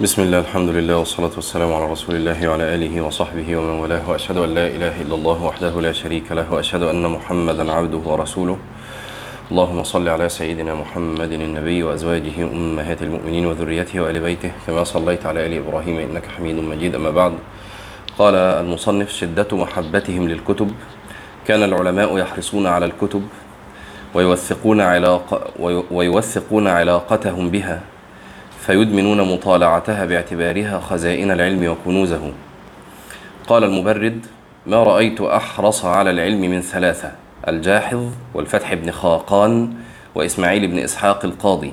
بسم الله الحمد لله والصلاة والسلام على رسول الله وعلى آله وصحبه ومن والاه وأشهد أن لا إله إلا الله وحده لا شريك له وأشهد أن محمدا عبده ورسوله. اللهم صل على سيدنا محمد النبي وأزواجه أمهات المؤمنين وذريته وآل بيته كما صليت على آل إبراهيم إنك حميد مجيد أما بعد. قال المصنف شدة محبتهم للكتب. كان العلماء يحرصون على الكتب ويوثقون علاق ويوثقون علاقتهم بها. فيدمنون مطالعتها باعتبارها خزائن العلم وكنوزه. قال المبرد ما رأيت أحرص على العلم من ثلاثة الجاحظ والفتح بن خاقان وإسماعيل بن إسحاق القاضي.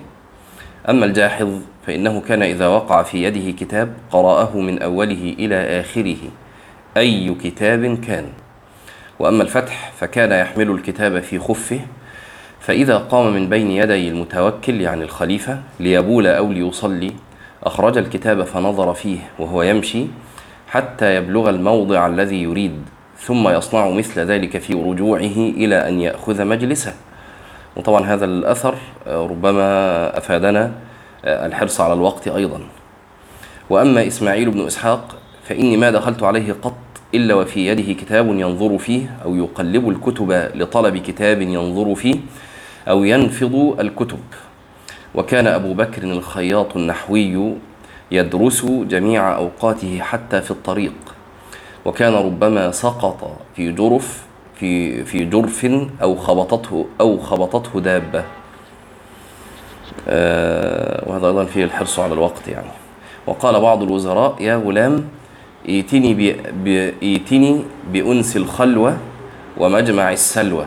أما الجاحظ فإنه كان إذا وقع في يده كتاب قرأه من أوله إلى آخره. أي كتاب كان؟ وأما الفتح فكان يحمل الكتاب في خفه فإذا قام من بين يدي المتوكل يعني الخليفة ليبول أو ليصلي أخرج الكتاب فنظر فيه وهو يمشي حتى يبلغ الموضع الذي يريد ثم يصنع مثل ذلك في رجوعه إلى أن يأخذ مجلسه. وطبعا هذا الأثر ربما أفادنا الحرص على الوقت أيضا. وأما إسماعيل بن إسحاق فإني ما دخلت عليه قط إلا وفي يده كتاب ينظر فيه أو يقلب الكتب لطلب كتاب ينظر فيه أو ينفض الكتب. وكان أبو بكر الخياط النحوي يدرس جميع أوقاته حتى في الطريق. وكان ربما سقط في جرف في في جرف أو خبطته أو خبطته دابة. آه وهذا أيضا فيه الحرص على الوقت يعني. وقال بعض الوزراء يا غلام ائتني بأنس الخلوة ومجمع السلوى.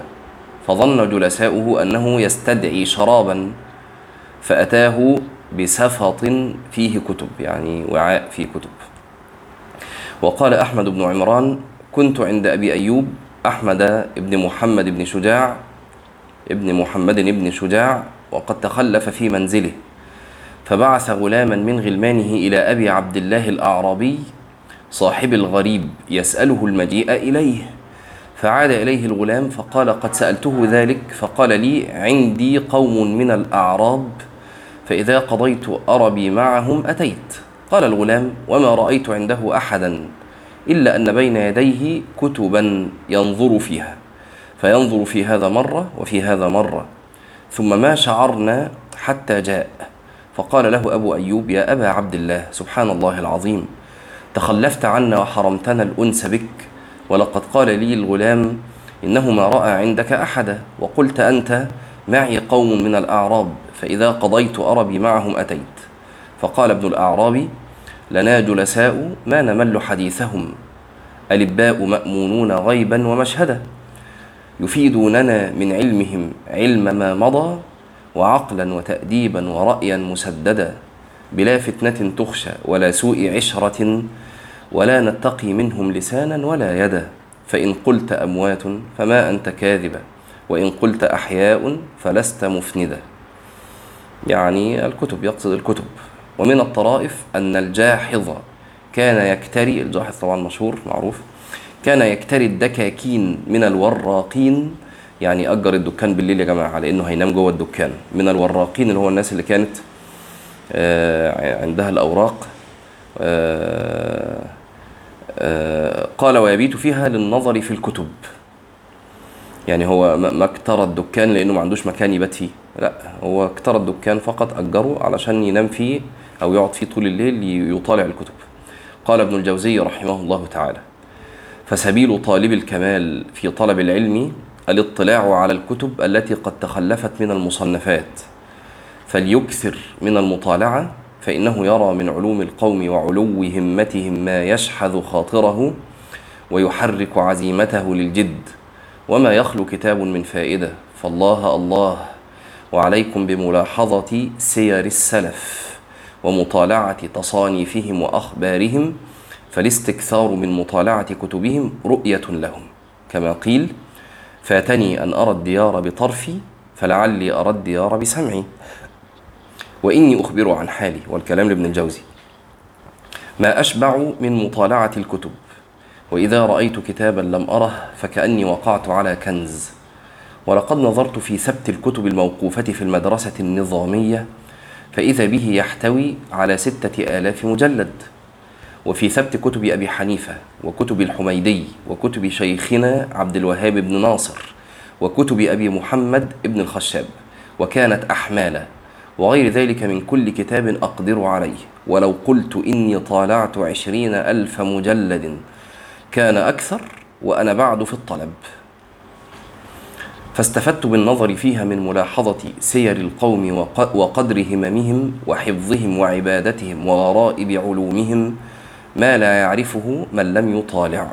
فظن جلساؤه أنه يستدعي شرابا فأتاه بسفط فيه كتب يعني وعاء فيه كتب. وقال أحمد بن عمران كنت عند أبي أيوب أحمد بن محمد بن شجاع ابن محمد بن شجاع وقد تخلف في منزله فبعث غلاما من غلمانه إلى أبي عبد الله الأعرابي صاحب الغريب يسأله المجيء إليه. فعاد إليه الغلام فقال قد سألته ذلك فقال لي عندي قوم من الأعراب فإذا قضيت أربي معهم أتيت. قال الغلام وما رأيت عنده أحدا إلا أن بين يديه كتبا ينظر فيها فينظر في هذا مرة وفي هذا مرة ثم ما شعرنا حتى جاء. فقال له أبو أيوب يا أبا عبد الله سبحان الله العظيم تخلفت عنا وحرمتنا الأنس بك ولقد قال لي الغلام إنه ما رأى عندك أحدا وقلت أنت معي قوم من الأعراب فإذا قضيت أربي معهم أتيت. فقال ابن الأعراب لنا جلساء ما نمل حديثهم ألباء مأمونون غيبا ومشهدا يفيدوننا من علمهم علم ما مضى وعقلا وتأديبا ورأيا مسددا بلا فتنة تخشى ولا سوء عشرة ولا نتقي منهم لسانا ولا يدا. فإن قلت أموات فما أنت كاذبا وإن قلت أحياء فلست مفندا. يعني الكتب يقصد الكتب. ومن الطرائف أن الجاحظ كان يكتري الجاحظ طبعا مشهور معروف كان يكتري الدكاكين من الوراقين. يعني أجر الدكان بالليل يا جماعة على إنه هينام جوه الدكان. من الوراقين اللي هو الناس اللي كانت عندها الأوراق قال ويبيت فيها للنظر في الكتب. يعني هو ما اكترى الدكان لأنه ما عندوش مكان يبات فيه لا هو اكترى الدكان فقط أجره علشان ينام فيه أو يقعد فيه طول الليل يطالع الكتب. قال ابن الجوزي رحمه الله تعالى فسبيل طالب الكمال في طلب العلم الاطلاع على الكتب التي قد تخلفت من المصنفات فليكثر من المطالعة فإنه يرى من علوم القوم وعلو همتهم ما يشحذ خاطره ويحرك عزيمته للجد. وما يخلو كتاب من فائدة. فالله الله. وعليكم بملاحظة سير السلف ومطالعة تصانيفهم وأخبارهم. فالاستكثار من مطالعة كتبهم رؤية لهم. كما قيل فاتني أن أرى الديار بطرفي فلعلي أرى الديار بسمعي. وإني أخبر عن حالي والكلام لابن الجوزي. ما أشبع من مطالعة الكتب وإذا رأيت كتابا لم أره فكأني وقعت على كنز. ولقد نظرت في ثبت الكتب الموقوفة في المدرسة النظامية فإذا به يحتوي على ستة آلاف مجلد. وفي ثبت كتب أبي حنيفة وكتب الحميدي وكتب شيخنا عبد الوهاب بن ناصر وكتب أبي محمد بن الخشاب وكانت أحمالا. وغير ذلك من كل كتاب أقدر عليه. ولو قلت إني طالعت عشرين ألف مجلد كان أكثر وأنا بعد في الطلب. فاستفدت بالنظر فيها من ملاحظة سير القوم وقدر هممهم وحفظهم وعبادتهم وغرائب علومهم ما لا يعرفه من لم يطالع.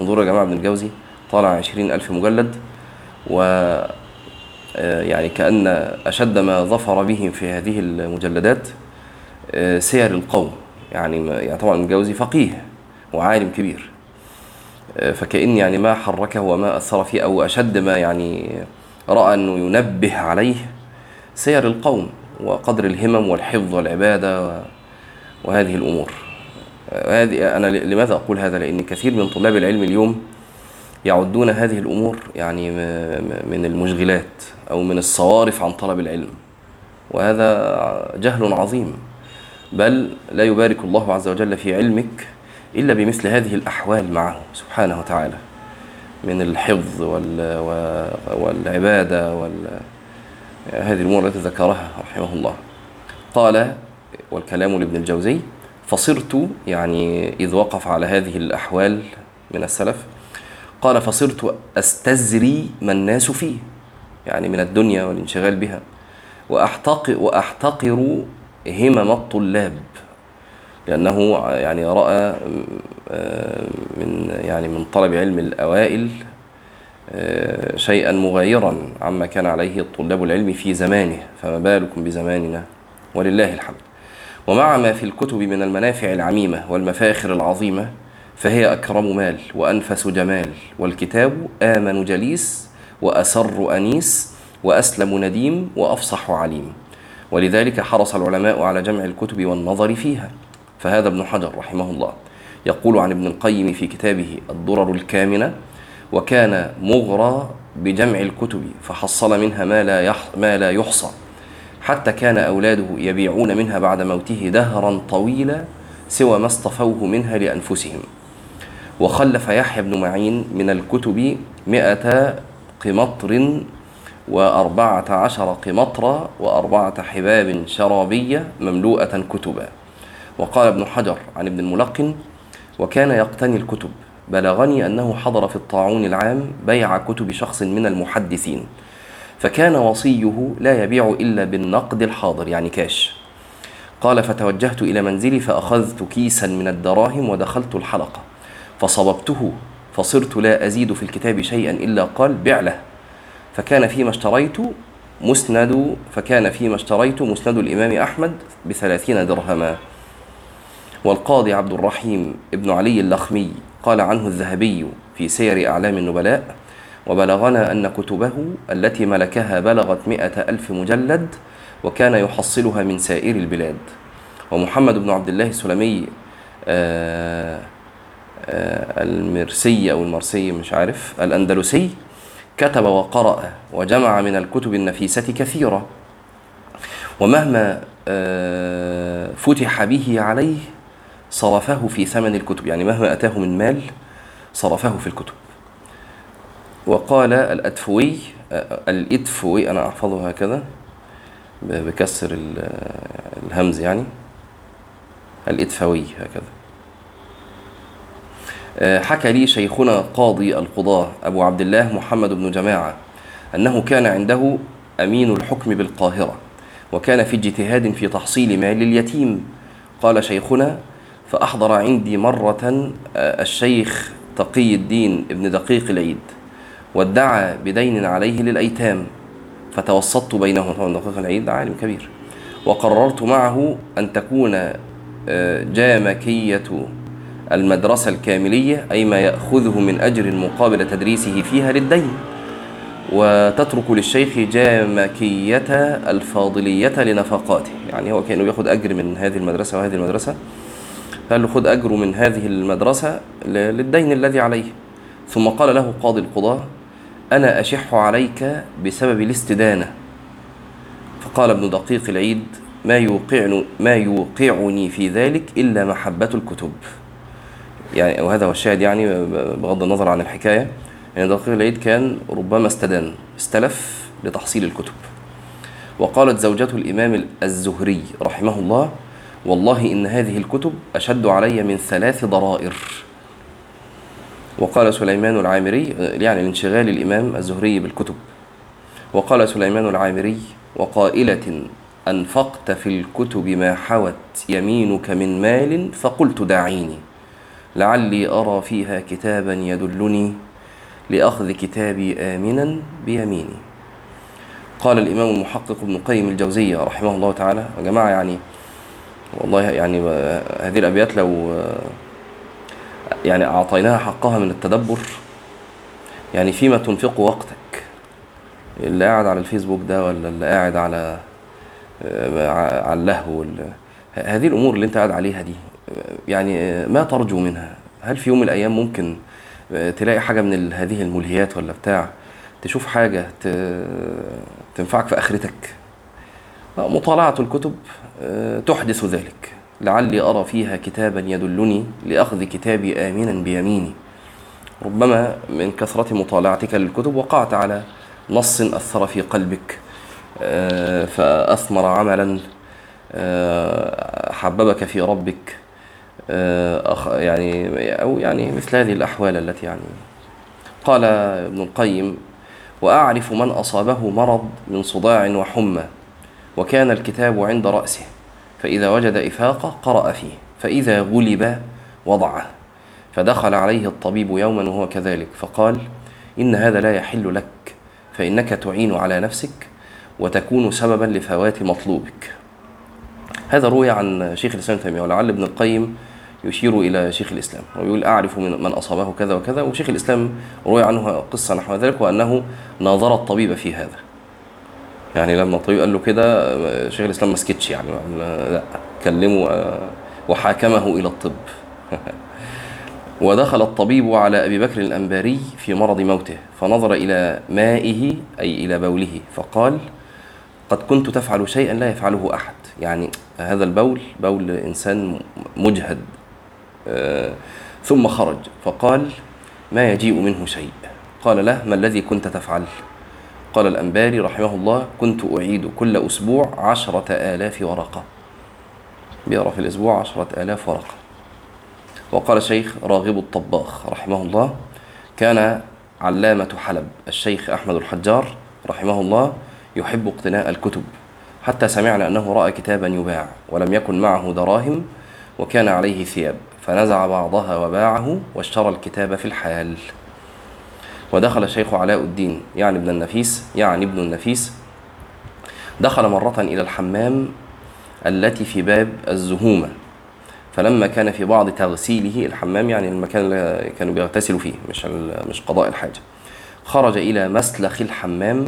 انظروا يا جماعة ابن الجوزي طالع عشرين ألف مجلد و يعني كأن أشد ما ظفر به في هذه المجلدات آه، سير القوم. يعني يعني طبعا الجوزي فقيه وعالم كبير. آه، فكأن يعني ما حركه وما أثر فيه أو أشد ما يعني رأى أنه ينبه عليه سير القوم وقدر الهمم والحفظ والعبادة وهذه الأمور. هذه أنا لماذا أقول هذا؟ لأن كثير من طلاب العلم اليوم يعدون هذه الأمور يعني من المشغلات أو من الصوارف عن طلب العلم. وهذا جهل عظيم. بل لا يبارك الله عز وجل في علمك إلا بمثل هذه الأحوال معه سبحانه وتعالى. من الحفظ والعبادة وال هذه الأمور التي ذكرها رحمه الله. قال والكلام لابن الجوزي فصرت يعني إذ وقف على هذه الأحوال من السلف قال فصرت أستزري ما الناس فيه يعني من الدنيا والانشغال بها. وأحتقر, وأحتقر همم الطلاب لأنه يعني رأى آه، من يعني من طلب علم الأوائل آه، شيئا مغايرا عما كان عليه الطلاب العلم في زمانه فما بالكم بزماننا؟ ولله الحمد. ومع ما في الكتب من المنافع العميمة والمفاخر العظيمة فهي أكرم مال وأنفس جمال والكتاب آمن جليس وأسر أنيس وأسلم نديم وأفصح عليم. ولذلك حرص العلماء على جمع الكتب والنظر فيها. فهذا ابن حجر رحمه الله. يقول عن ابن القيم في كتابه الضرر الكامنة وكان مغرى بجمع الكتب فحصل منها ما لا ما لا يحصى. حتى كان أولاده يبيعون منها بعد موته دهرا طويلا سوى ما اصطفوه منها لأنفسهم. وخلف يحيى بن معين من الكتب مئة قمطر وأربعة عشر قمطرة وأربعة حباب شرابية مملوءة كتبا. وقال ابن حجر عن ابن الملقن وكان يقتني الكتب بلغني أنه حضر في الطاعون العام بيع كتب شخص من المحدثين فكان وصيه لا يبيع إلا بالنقد الحاضر يعني كاش. قال فتوجهت إلى منزلي فأخذت كيسا من الدراهم ودخلت الحلقة. فصببته فصرت لا أزيد في الكتاب شيئا إلا قال بع له فكان فيما اشتريت مسند فكان فيما اشتريت مسند الإمام أحمد بثلاثين درهما. والقاضي عبد الرحيم ابن علي اللخمي قال عنه الذهبي في سير أعلام النبلاء وبلغنا أن كتبه التي ملكها بلغت مئة ألف مجلد وكان يحصلها من سائر البلاد. ومحمد بن عبد الله السلمي آه، المرسي أو المرسي مش عارف الأندلسي كتب وقرأ وجمع من الكتب النفيسة كثيرة. ومهما آه، فتح به عليه صرفه في ثمن الكتب يعني مهما أتاه من مال صرفه في الكتب. وقال الأدفوي الإدفوي أنا أحفظه هكذا بكسر الهمز يعني الإدفوي هكذا. حكى لي شيخنا قاضي القضاة أبو عبد الله محمد بن جماعة أنه كان عنده أمين الحكم بالقاهرة وكان في اجتهاد في تحصيل مال اليتيم. قال شيخنا فأحضر عندي مرة الشيخ تقي الدين ابن دقيق العيد وادعى بدين عليه للأيتام فتوسطت بينهم طبعا دقيق العيد عالم كبير وقررت معه أن تكون آه، جامكية المدرسة الكاملية أي ما يأخذه من أجر مقابل تدريسه فيها للدين. وتترك للشيخ جامكية الفاضلية لنفقاته. يعني هو كأنه يأخذ أجر من هذه المدرسة وهذه المدرسة. قال له خذ أجره من هذه المدرسة للدين الذي عليه. ثم قال له قاضي القضاة أنا أشح عليك بسبب الاستدانة. فقال ابن دقيق العيد ما يوقعني ما يوقعني في ذلك إلا محبة الكتب. يعني وهذا هو الشاهد يعني بغض النظر عن الحكاية يعني دقيق العيد كان ربما استدان استلف لتحصيل الكتب. وقالت زوجته الإمام الزهري رحمه الله والله إن هذه الكتب أشد علي من ثلاث ضرائر. وقال سليمان العامري يعني لانشغال الإمام الزهري بالكتب. وقال سليمان العامري وقائلة أنفقت في الكتب ما حوت يمينك من مال فقلت داعيني. لعلي أرى فيها كتابا يدلني لأخذ كتابي آمنا بيميني. قال الإمام المحقق ابن قيم الجوزية رحمه الله تعالى يا جماعة يعني والله يعني هذه الأبيات لو يعني أعطيناها حقها من التدبر يعني فيما تنفق وقتك اللي قاعد على الفيسبوك ده ولا اللي قاعد على على اللهو هذه الأمور اللي أنت قاعد عليها دي يعني ما ترجو منها. هل في يوم من الأيام ممكن تلاقي حاجة من هذه الملهيات ولا بتاع تشوف حاجة تنفعك في آخرتك؟ مطالعة الكتب تحدث ذلك. لعلي أرى فيها كتابا يدلني لأخذ كتابي آمنا بيميني. ربما من كثرة مطالعتك للكتب وقعت على نص أثر في قلبك فأثمر عملا حببك في ربك. يعني أو يعني مثل هذه الأحوال التي يعني قال ابن القيم وأعرف من أصابه مرض من صداع وحمى وكان الكتاب عند رأسه فإذا وجد إفاقة قرأ فيه فإذا غلب وضعه فدخل عليه الطبيب يوما وهو كذلك فقال إن هذا لا يحل لك فإنك تعين على نفسك وتكون سببا لفوات مطلوبك. هذا روي عن شيخ الإسلام تيمية ولعل ابن القيم يشير إلى شيخ الإسلام. ويقول أعرف من, من أصابه كذا وكذا وشيخ الإسلام روي عنه قصة نحو ذلك وأنه ناظر الطبيب في هذا. يعني لما الطبيب قال له كده شيخ الإسلام ما سكتش يعني لا كلمه وحاكمه إلى الطب. ودخل الطبيب على أبي بكر الأنباري في مرض موته فنظر إلى مائه أي إلى بوله فقال قد كنت تفعل شيئا لا يفعله أحد. يعني هذا البول بول إنسان مجهد. ثم خرج. فقال ما يجيء منه شيء. قال له ما الذي كنت تفعل؟ قال الأنباري رحمه الله كنت أعيد كل أسبوع عشرة آلاف ورقة. بيقرأ في الأسبوع عشرة آلاف ورقة. وقال شيخ راغب الطباخ رحمه الله كان علامة حلب الشيخ أحمد الحجار رحمه الله يحب اقتناء الكتب حتى سمعنا أنه رأى كتابا يباع ولم يكن معه دراهم وكان عليه ثياب. فنزع بعضها وباعه واشترى الكتاب في الحال. ودخل الشيخ علاء الدين يعني ابن النفيس يعني ابن النفيس دخل مرة إلى الحمام التي في باب الزهومة فلما كان في بعض تغسيله الحمام يعني المكان اللي كانوا بيغتسلوا فيه مش مش قضاء الحاجة. خرج إلى مسلخ الحمام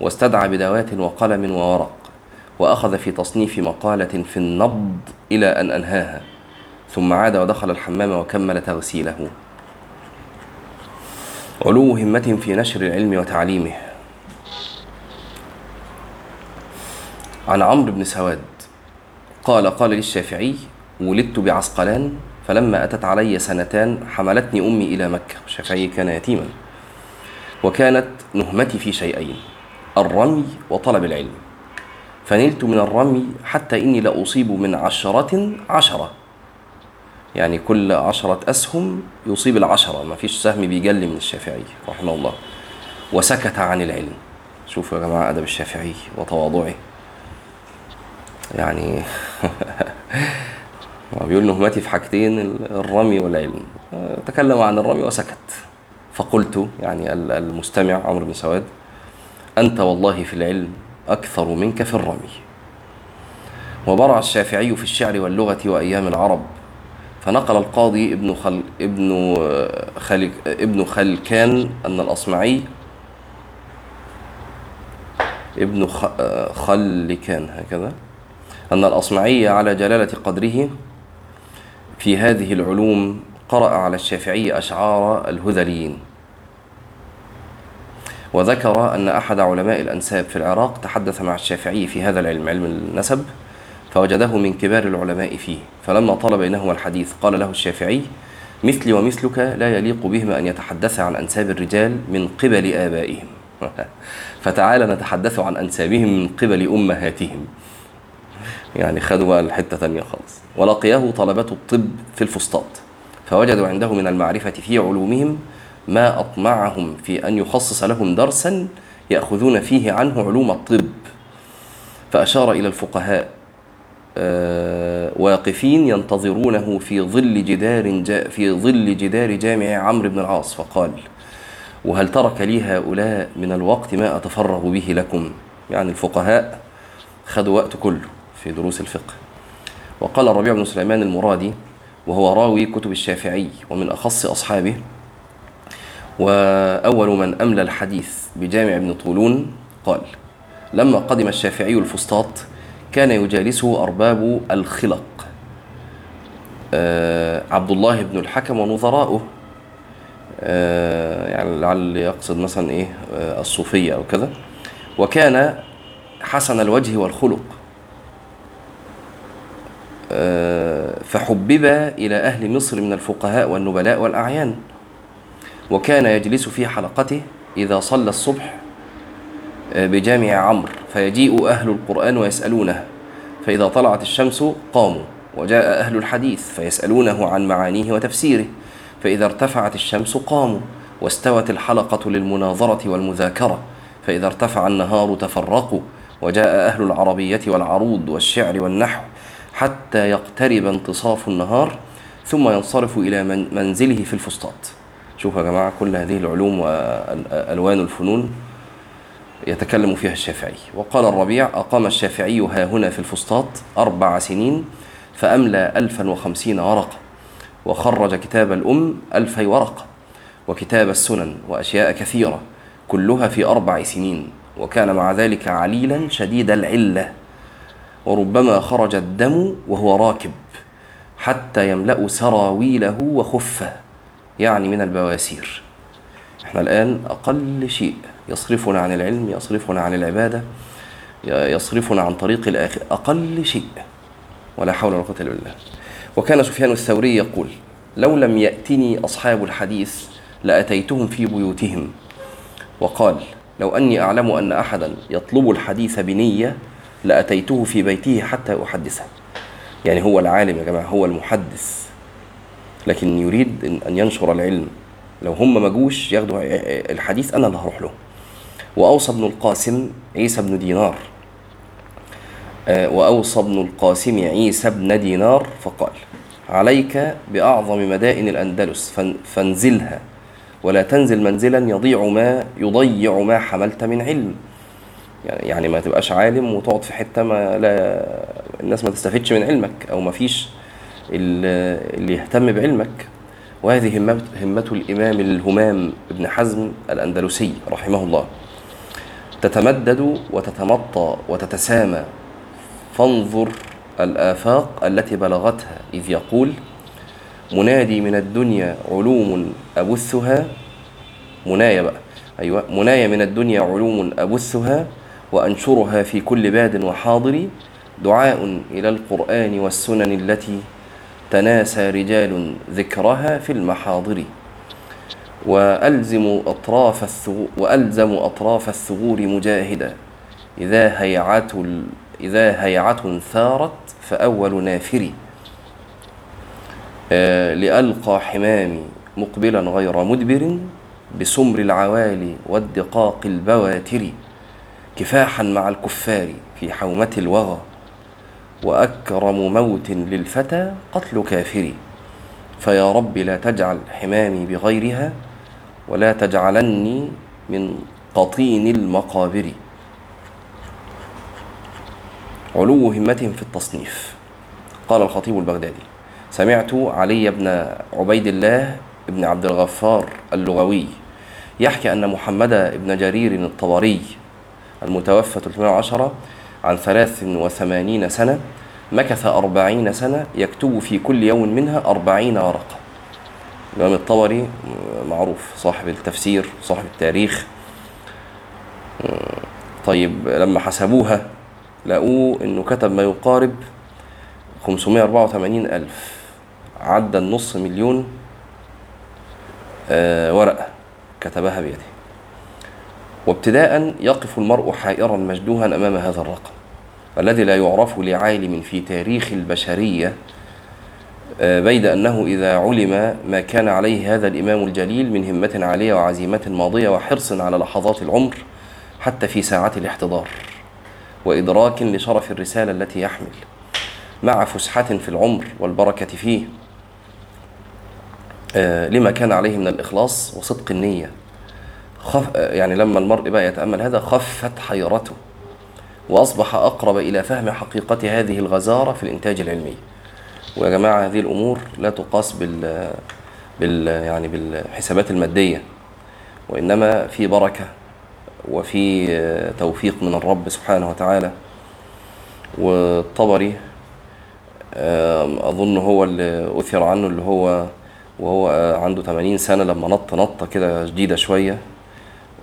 واستدعى بدوات وقلم وورق وأخذ في تصنيف مقالة في النبض إلى أن أنهاها. ثم عاد ودخل الحمام وكمل تغسيله. علو همة في نشر العلم وتعليمه. عن عمرو بن سواد قال قال لي الشافعي ولدت بعسقلان فلما أتت علي سنتان حملتني أمي إلى مكة. الشافعي كان يتيما. وكانت نهمتي في شيئين الرمي وطلب العلم. فنلت من الرمي حتى إني لأصيب من عشرة عشرة. يعني كل عشرة أسهم يصيب العشرة. ما فيش سهم بيجلي من الشافعي رحمه الله. وسكت عن العلم. شوفوا يا جماعة أدب الشافعي وتواضعه. يعني بيقول نهمتي في حاجتين الرمي والعلم. تكلم عن الرمي وسكت. فقلت يعني المستمع عمرو بن سواد أنت والله في العلم أكثر منك في الرمي. وبرع الشافعي في الشعر واللغة وأيام العرب فنقل القاضي ابن خل ابن خل ابن خلكان أن الأصمعي ابن خلكان هكذا أن الأصمعي على جلالة قدره في هذه العلوم قرأ على الشافعي أشعار الهذليين. وذكر أن أحد علماء الأنساب في العراق تحدث مع الشافعي في هذا العلم علم النسب. فوجده من كبار العلماء فيه. فلما طال بينهما الحديث قال له الشافعي مثلي ومثلك لا يليق بهما أن يتحدثا عن أنساب الرجال من قبل آبائهم. فتعالى نتحدث عن أنسابهم من قبل أمهاتهم. يعني خدوا الحتة تانية خالص. ولقيه طلبة الطب في الفسطاط. فوجدوا عنده من المعرفة في علومهم ما أطمعهم في أن يخصص لهم درسا يأخذون فيه عنه علوم الطب. فأشار إلى الفقهاء واقفين ينتظرونه في ظل جدار في ظل جدار جامع عمرو بن العاص فقال وهل ترك لي هؤلاء من الوقت ما أتفرغ به لكم؟ يعني الفقهاء خدوا وقت كله في دروس الفقه. وقال الربيع بن سليمان المرادي وهو راوي كتب الشافعي ومن أخص أصحابه وأول من أملى الحديث بجامع ابن طولون قال لما قدم الشافعي الفسطاط كان يجالسه أرباب الخلق آه، عبد الله بن الحكم ونظراؤه آه، يعني لعل يقصد مثلا إيه آه، الصوفية أو كذا. وكان حسن الوجه والخلق فحبب إلى أهل مصر من الفقهاء والنبلاء والأعيان. وكان يجلس في حلقته إذا صلى الصبح بجامع عمرو فيجيء أهل القرآن ويسألونه. فإذا طلعت الشمس قاموا وجاء أهل الحديث فيسألونه عن معانيه وتفسيره. فإذا ارتفعت الشمس قاموا واستوت الحلقة للمناظرة والمذاكرة. فإذا ارتفع النهار تفرقوا وجاء أهل العربية والعروض والشعر والنحو. حتى يقترب انتصاف النهار ثم ينصرف إلى من منزله في الفسطاط. شوفوا يا جماعة كل هذه العلوم وألوان الفنون يتكلم فيها الشافعي. وقال الربيع أقام الشافعي ها هنا في الفسطاط أربع سنين فأملى ألفا وخمسين ورقة وخرج كتاب الأم ألفي ورقة وكتاب السنن وأشياء كثيرة كلها في أربع سنين وكان مع ذلك عليلا شديد العلة. وربما خرج الدم وهو راكب حتى يملأ سراويله وخفه يعني من البواسير. إحنا الآن أقل شيء. يصرفنا عن العلم يصرفنا عن العبادة يصرفنا عن طريق الآخر. أقل شيء ولا حول ولا قوة إلا بالله. وكان سفيان الثوري يقول لو لم يأتني أصحاب الحديث لأتيتهم في بيوتهم. وقال لو أني أعلم أن أحدا يطلب الحديث بنية لأتيته في بيته حتى أحدثه. يعني هو العالم يا جماعة هو المحدث. لكن يريد أن ينشر العلم. لو هم ما جوش ياخدوا الحديث أنا اللي هروح له. وأوصى ابن القاسم عيسى بن دينار. آه، وأوصى ابن القاسم عيسى بن دينار فقال عليك بأعظم مدائن الأندلس فانزلها ولا تنزل منزلا يضيع ما يضيع ما حملت من علم. يعني يعني ما تبقاش عالم وتقعد في حتة ما لا الناس ما تستفدش من علمك أو ما فيش اللي يهتم بعلمك. وهذه همة همة الإمام الهمام ابن حزم الأندلسي رحمه الله. تتمدد وتتمطى وتتسامى. فانظر الآفاق التي بلغتها إذ يقول منادي من الدنيا علوم أبثها. منايا بقى أيوة منايا من الدنيا علوم أبثها وأنشرها في كل باد وحاضر. دعاء إلى القرآن والسنن التي تناسى رجال ذكرها في المحاضر. وألزم أطراف الثغور وألزم أطراف الثغور مجاهدا. إذا هيعت إذا هيعة ثارت فأول نافري. آه لألقى حمامي مقبلا غير مدبر بسمر العوالي والدقاق البواتر كفاحا مع الكفار في حومة الوغى. وأكرم موت للفتى قتل كافر. فيا رب لا تجعل حمامي بغيرها ولا تجعلني من قطين المقابر. علو همتهم في التصنيف. قال الخطيب البغدادي سمعت علي بن عبيد الله بن عبد الغفار اللغوي يحكي أن محمد بن جرير الطبري المتوفى 310 عن 83 سنة مكث أربعين سنة يكتب في كل يوم منها أربعين ورقة. الإمام الطبري معروف صاحب التفسير صاحب التاريخ. طيب لما حسبوها لقوه إنه كتب ما يقارب 584 ألف. عدى النص مليون آه، ورقة كتبها بيده. وابتداء يقف المرء حائرا مجدوها أمام هذا الرقم الذي لا يعرف لعالم في تاريخ البشرية بيد أنه إذا علم ما كان عليه هذا الإمام الجليل من همة عالية وعزيمة ماضية وحرص على لحظات العمر حتى في ساعات الاحتضار وإدراك لشرف الرسالة التي يحمل مع فسحة في العمر والبركة فيه. آه، لما كان عليه من الإخلاص وصدق النية. خف يعني لما المرء بقى يتأمل هذا خفت حيرته وأصبح أقرب إلى فهم حقيقة هذه الغزارة في الإنتاج العلمي. ويا جماعة هذه الأمور لا تقاس بال بال يعني بالحسابات المادية وإنما في بركة وفي توفيق من الرب سبحانه وتعالى. والطبري أظن هو اللي أثر عنه اللي هو وهو عنده 80 سنة لما نط نطة كده جديدة شوية.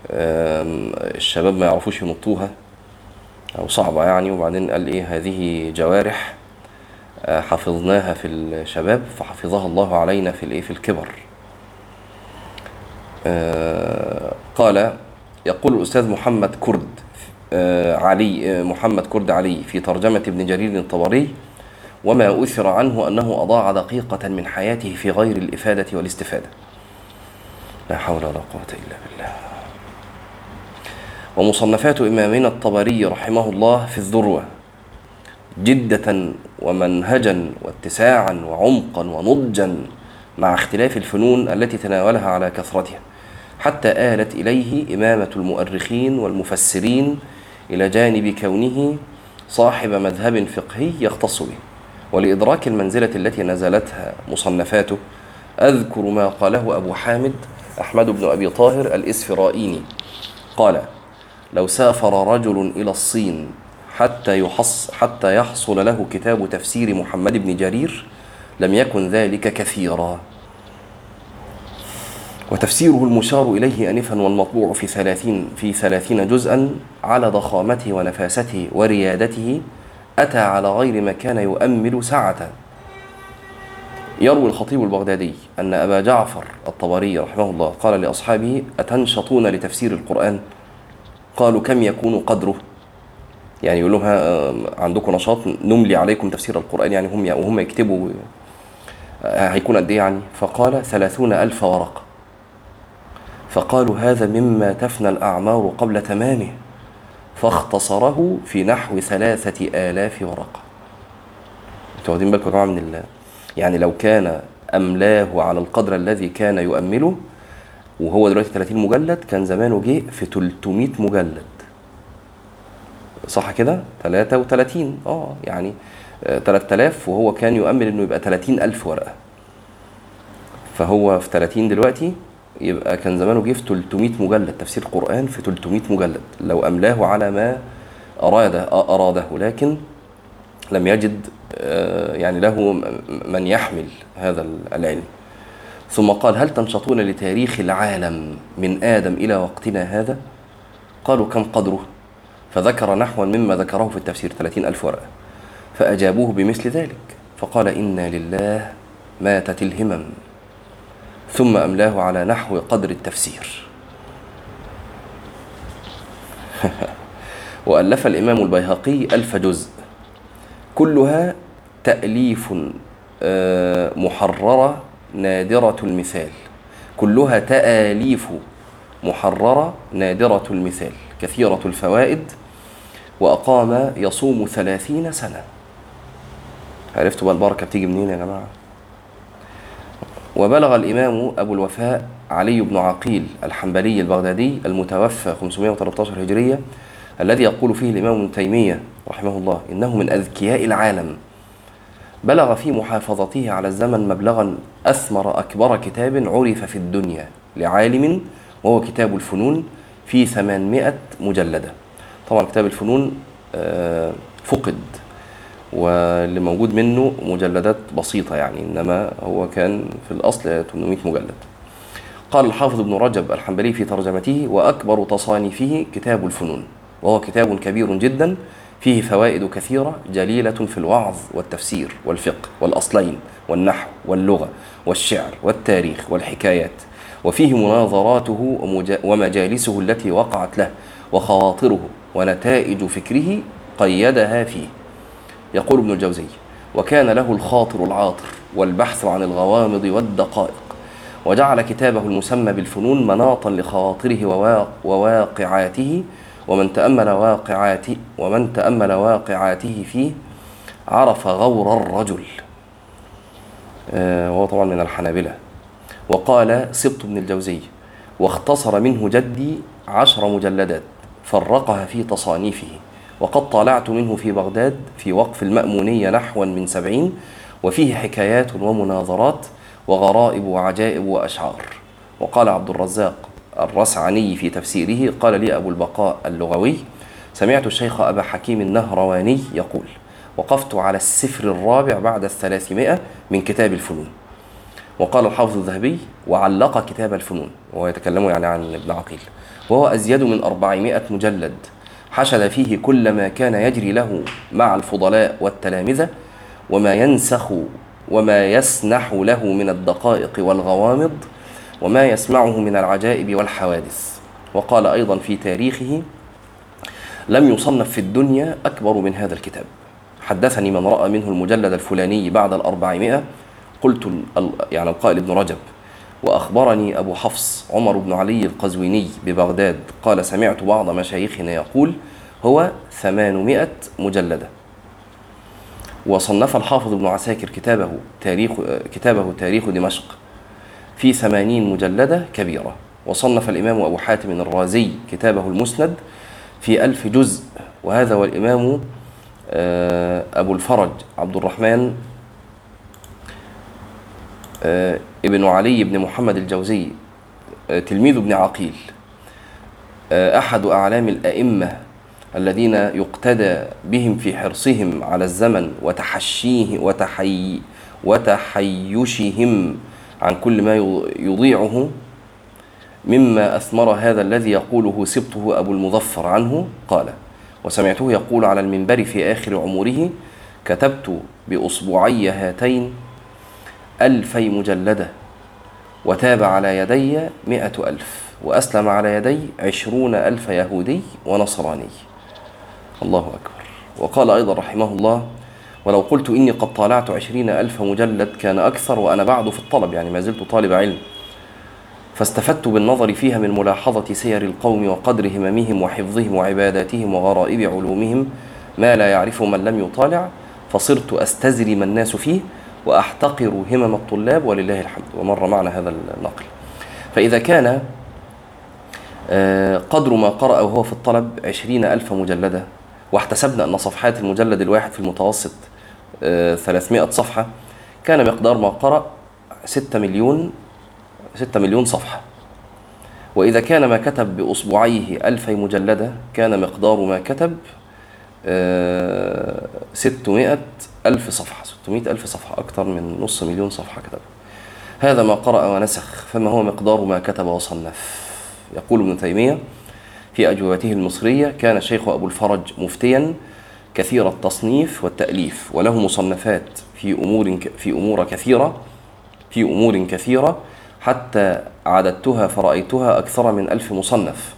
الشباب ما يعرفوش ينطوها أو صعبة يعني. وبعدين قال إيه هذه جوارح حفظناها في الشباب فحفظها الله علينا في الإيه؟ في الكبر. قال يقول الأستاذ محمد كرد علي محمد كرد علي في ترجمة ابن جرير الطبري وما أثر عنه أنه أضاع دقيقة من حياته في غير الإفادة والاستفادة. لا حول ولا قوة إلا بالله. ومصنفات إمامنا الطبري رحمه الله في الذروة جدة ومنهجا واتساعا وعمقا ونضجا مع اختلاف الفنون التي تناولها على كثرتها حتى آلت إليه إمامة المؤرخين والمفسرين إلى جانب كونه صاحب مذهب فقهي يختص به. ولإدراك المنزلة التي نزلتها مصنفاته أذكر ما قاله أبو حامد أحمد بن أبي طاهر الإسفرائيني. قال لو سافر رجل إلى الصين حتى يحص حتى يحصل له كتاب تفسير محمد بن جرير لم يكن ذلك كثيرا. وتفسيره المشار إليه أنفا والمطبوع في ثلاثين في ثلاثين جزءا على ضخامته ونفاسته وريادته أتى على غير ما كان يؤمل سعة يروي الخطيب البغدادي أن أبا جعفر الطبري رحمه الله قال لأصحابه أتنشطون لتفسير القرآن؟ قالوا كم يكون قدره؟ يعني يقول لهم عندكم نشاط نملي عليكم تفسير القرآن يعني هم وهم يكتبوا هيكون قد إيه يعني؟ فقال ثلاثون ألف ورقة. فقالوا هذا مما تفنى الأعمار قبل تمامه. فاختصره في نحو ثلاثة آلاف ورقة. أنتوا واخدين بالكم يا جماعة من الله يعني لو كان أملاه على القدر الذي كان يؤمله وهو دلوقتي 30 مجلد كان زمانه جه في 300 مجلد. صح كده؟ 33 آه يعني 3000 وهو كان يؤمل إنه يبقى 30000 ورقة. فهو في 30 دلوقتي يبقى كان زمانه جه في 300 مجلد. تفسير قرآن في 300 مجلد. لو أملاه على ما أراد أراده. لكن لم يجد يعني له من يحمل هذا العلم. ثم قال هل تنشطون لتاريخ العالم من آدم إلى وقتنا هذا؟ قالوا كم قدره؟ فذكر نحوا مما ذكره في التفسير 30 ألف ورقة فأجابوه بمثل ذلك فقال إنا لله ماتت الهمم ثم أملاه على نحو قدر التفسير. وألف الإمام البيهقي ألف جزء كلها تأليف محررة نادرة المثال كلها تآليف محررة نادرة المثال كثيرة الفوائد وأقام يصوم ثلاثين سنة. عرفتوا بقى البركة بتيجي منين يا جماعة؟ وبلغ الإمام أبو الوفاء علي بن عقيل الحنبلي البغدادي المتوفى 513 هجرية الذي يقول فيه الإمام ابن تيمية رحمه الله إنه من أذكياء العالم. بلغ في محافظته على الزمن مبلغا أثمر أكبر كتاب عرف في الدنيا لعالم وهو كتاب الفنون في 800 مجلدة. طبعا كتاب الفنون فقد واللي موجود منه مجلدات بسيطة يعني إنما هو كان في الأصل 800 مجلد. قال الحافظ ابن رجب الحنبلي في ترجمته وأكبر تصانيفه كتاب الفنون وهو كتاب كبير جدا فيه فوائد كثيرة جليلة في الوعظ والتفسير والفقه والأصلين والنحو واللغة والشعر والتاريخ والحكايات وفيه مناظراته ومجالسه التي وقعت له وخواطره ونتائج فكره قيدها فيه. يقول ابن الجوزي وكان له الخاطر العاطر والبحث عن الغوامض والدقائق وجعل كتابه المسمى بالفنون مناطا لخواطره وواقعاته ومن تأمل واقعاته ومن تأمل واقعاته فيه عرف غور الرجل. آه، وهو طبعا من الحنابلة. وقال سبط بن الجوزي واختصر منه جدي عشر مجلدات. فرقها في تصانيفه. وقد طالعت منه في بغداد في وقف المأمونية نحوا من سبعين وفيه حكايات ومناظرات وغرائب وعجائب وأشعار. وقال عبد الرزاق الرسعني في تفسيره قال لي أبو البقاء اللغوي سمعت الشيخ أبا حكيم النهرواني يقول وقفت على السفر الرابع بعد الثلاثمائة من كتاب الفنون وقال الحافظ الذهبي وعلق كتاب الفنون وهو يتكلم يعني عن ابن عقيل وهو أزيد من أربعمائة مجلد حشد فيه كل ما كان يجري له مع الفضلاء والتلامذة وما ينسخ وما يسنح له من الدقائق والغوامض وما يسمعه من العجائب والحوادث وقال أيضا في تاريخه لم يصنف في الدنيا أكبر من هذا الكتاب حدثني من رأى منه المجلد الفلاني بعد الأربعمائة قلت يعني القائل ابن رجب وأخبرني أبو حفص عمر بن علي القزويني ببغداد قال سمعت بعض مشايخنا يقول هو ثمانمائة مجلدة وصنف الحافظ ابن عساكر كتابه تاريخ كتابه تاريخ دمشق في ثمانين مجلدة كبيرة. وصنف الإمام أبو حاتم الرازي كتابه المسند في ألف جزء. وهذا والإمام آه، أبو الفرج عبد الرحمن ابن علي بن محمد الجوزي آه، تلميذ ابن عقيل. أحد أعلام الأئمة الذين يقتدى بهم في حرصهم على الزمن وتحشيه وتحي وتحيشهم عن كل ما يضيعه مما أثمر هذا الذي يقوله سبطه أبو المظفر عنه قال وسمعته يقول على المنبر في آخر عمره كتبت بأصبعي هاتين ألفي مجلدة وتاب على يدي مئة ألف وأسلم على يدي عشرون ألف يهودي ونصراني. الله أكبر. وقال أيضا رحمه الله ولو قلت إني قد طالعت عشرين ألف مجلد كان أكثر وأنا بعد في الطلب يعني ما زلت طالب علم. فاستفدت بالنظر فيها من ملاحظة سير القوم وقدر هممهم وحفظهم وعباداتهم وغرائب علومهم ما لا يعرفه من لم يطالع فصرت أستزري ما الناس فيه وأحتقر همم الطلاب ولله الحمد ومر معنا هذا النقل. فإذا كان آه، قدر ما قرأ وهو في الطلب عشرين ألف مجلدة واحتسبنا أن صفحات المجلد الواحد في المتوسط 300 صفحة كان مقدار ما قرأ 6 مليون 6 مليون صفحة. وإذا كان ما كتب بأصبعيه ألفي مجلدة كان مقدار ما كتب 600 آه، ألف صفحة 600 ألف صفحة أكثر من نص مليون صفحة كتب هذا ما قرأ ونسخ فما هو مقدار ما كتب وصنف. يقول ابن تيمية في أجوبته المصرية كان الشيخ أبو الفرج مفتيا كثير التصنيف والتأليف وله مصنفات في أمور في أمور كثيرة في أمور كثيرة حتى عددتها فرأيتها أكثر من ألف مصنف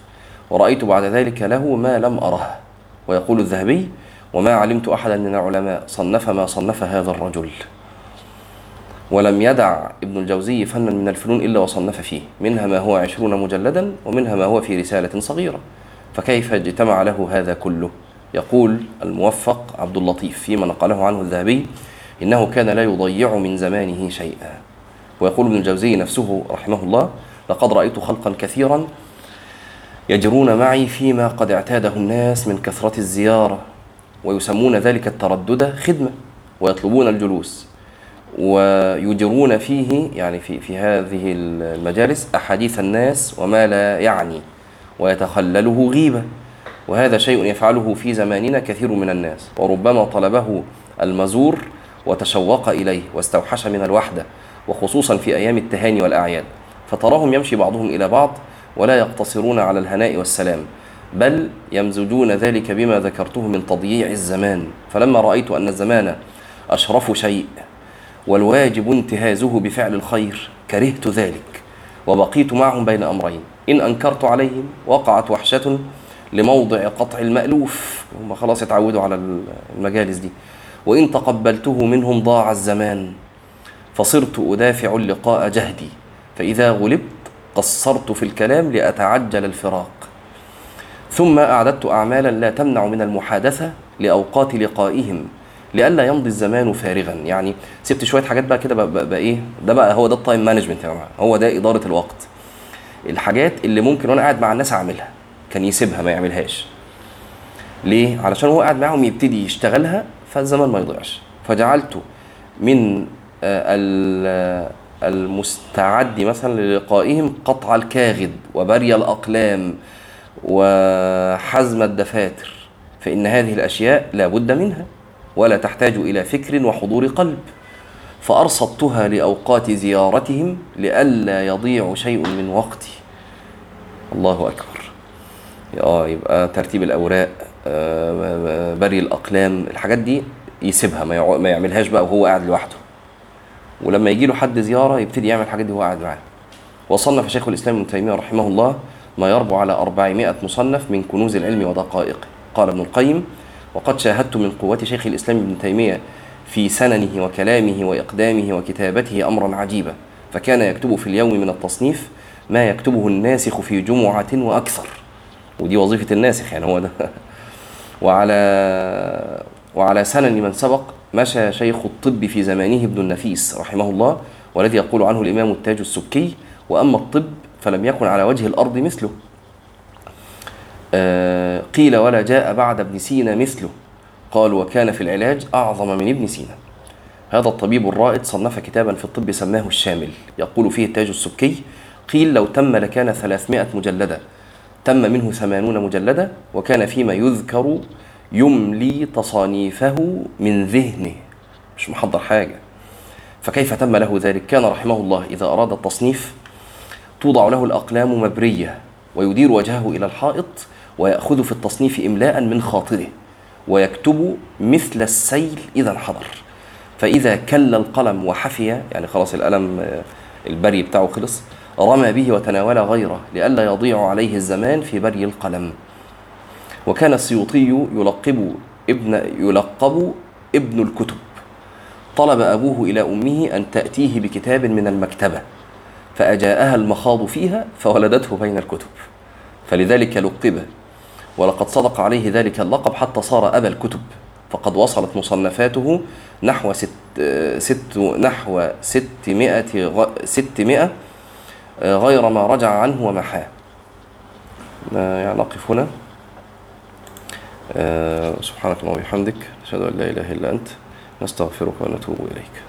ورأيت بعد ذلك له ما لم أره. ويقول الذهبي وما علمت أحدا من العلماء صنف ما صنف هذا الرجل. ولم يدع ابن الجوزي فنا من الفنون إلا وصنف فيه. منها ما هو عشرون مجلدا ومنها ما هو في رسالة صغيرة. فكيف اجتمع له هذا كله؟ يقول الموفق عبد اللطيف فيما نقله عنه الذهبي إنه كان لا يضيع من زمانه شيئا. ويقول ابن الجوزي نفسه رحمه الله لقد رأيت خلقا كثيرا يجرون معي فيما قد اعتاده الناس من كثرة الزيارة. ويسمون ذلك التردد خدمة ويطلبون الجلوس. ويجرون فيه يعني في في هذه المجالس أحاديث الناس وما لا يعني ويتخلله غيبة. وهذا شيء يفعله في زماننا كثير من الناس. وربما طلبه المزور وتشوق إليه واستوحش من الوحدة وخصوصا في أيام التهاني والأعياد. فتراهم يمشي بعضهم إلى بعض ولا يقتصرون على الهناء والسلام. بل يمزجون ذلك بما ذكرته من تضييع الزمان. فلما رأيت أن الزمان أشرف شيء والواجب انتهازه بفعل الخير كرهت ذلك وبقيت معهم بين أمرين. إن أنكرت عليهم وقعت وحشة لموضع قطع المألوف. هم خلاص اتعودوا على المجالس دي. وإن تقبلته منهم ضاع الزمان فصرت أدافع اللقاء جهدي. فإذا غلبت قصرت في الكلام لأتعجل الفراق. ثم أعددت أعمالا لا تمنع من المحادثة لأوقات لقائهم لئلا يمضي الزمان فارغا. يعني سبت شوية حاجات بقى كده بقى, بقى, بقى إيه؟ ده بقى هو ده ال time management يا جماعة. هو ده إدارة الوقت. الحاجات اللي ممكن وأنا قاعد مع الناس أعملها. كان يسيبها ما يعملهاش. ليه؟ علشان هو قاعد معاهم يبتدي يشتغلها فالزمان ما يضيعش. فجعلت من آه، المستعد مثلا للقائهم قطع الكاغد وبري الأقلام وحزم الدفاتر فإن هذه الأشياء لا بد منها ولا تحتاج إلى فكر وحضور قلب. فأرصدتها لأوقات زيارتهم لئلا يضيع شيء من وقتي. الله أكبر. آه يبقى ترتيب الأوراق آه، بري الأقلام الحاجات دي يسيبها ما يعملهاش بقى وهو قاعد لوحده. ولما يجي له حد زيارة يبتدي يعمل الحاجات دي وهو قاعد معاه. وصنف شيخ الإسلام ابن تيمية رحمه الله ما يربو على 400 مصنف من كنوز العلم ودقائقه قال ابن القيم وقد شاهدت من قوة شيخ الإسلام ابن تيمية في سننه وكلامه وإقدامه وكتابته أمرا عجيبا فكان يكتب في اليوم من التصنيف ما يكتبه الناسخ في جمعة وأكثر. ودي وظيفة الناسخ يعني هو ده. وعلى وعلى سنن من سبق مشى شيخ الطب في زمانه ابن النفيس رحمه الله والذي يقول عنه الإمام التاج السبكي وأما الطب فلم يكن على وجه الأرض مثله. آه، قيل ولا جاء بعد ابن سينا مثله. قال وكان في العلاج أعظم من ابن سينا. هذا الطبيب الرائد صنف كتابا في الطب سماه الشامل يقول فيه التاج السبكي قيل لو تم لكان ثلاثمائة مجلدة. تم منه ثمانون مجلدة وكان فيما يذكر يملي تصانيفه من ذهنه. مش محضر حاجة. فكيف تم له ذلك؟ كان رحمه الله إذا أراد التصنيف توضع له الأقلام مبرية ويدير وجهه إلى الحائط ويأخذ في التصنيف إملاء من خاطره ويكتب مثل السيل إذا انحدر فإذا كل القلم وحفي يعني خلاص القلم آه، البري بتاعه خلص رمى به وتناول غيره لئلا يضيع عليه الزمان في بري القلم. وكان السيوطي يلقب ابن يلقب ابن الكتب. طلب أبوه إلى أمه أن تأتيه بكتاب من المكتبة. فأجاءها المخاض فيها فولدته بين الكتب. فلذلك لقب ولقد صدق عليه ذلك اللقب حتى صار أبا الكتب. فقد وصلت مصنفاته نحو ست, ست نحو ستمائة, ستمائة غير ما رجع عنه ومحاه يعني نقف هنا. سبحانك اللهم وبحمدك نشهد أن لا إله إلا أنت نستغفرك ونتوب إليك.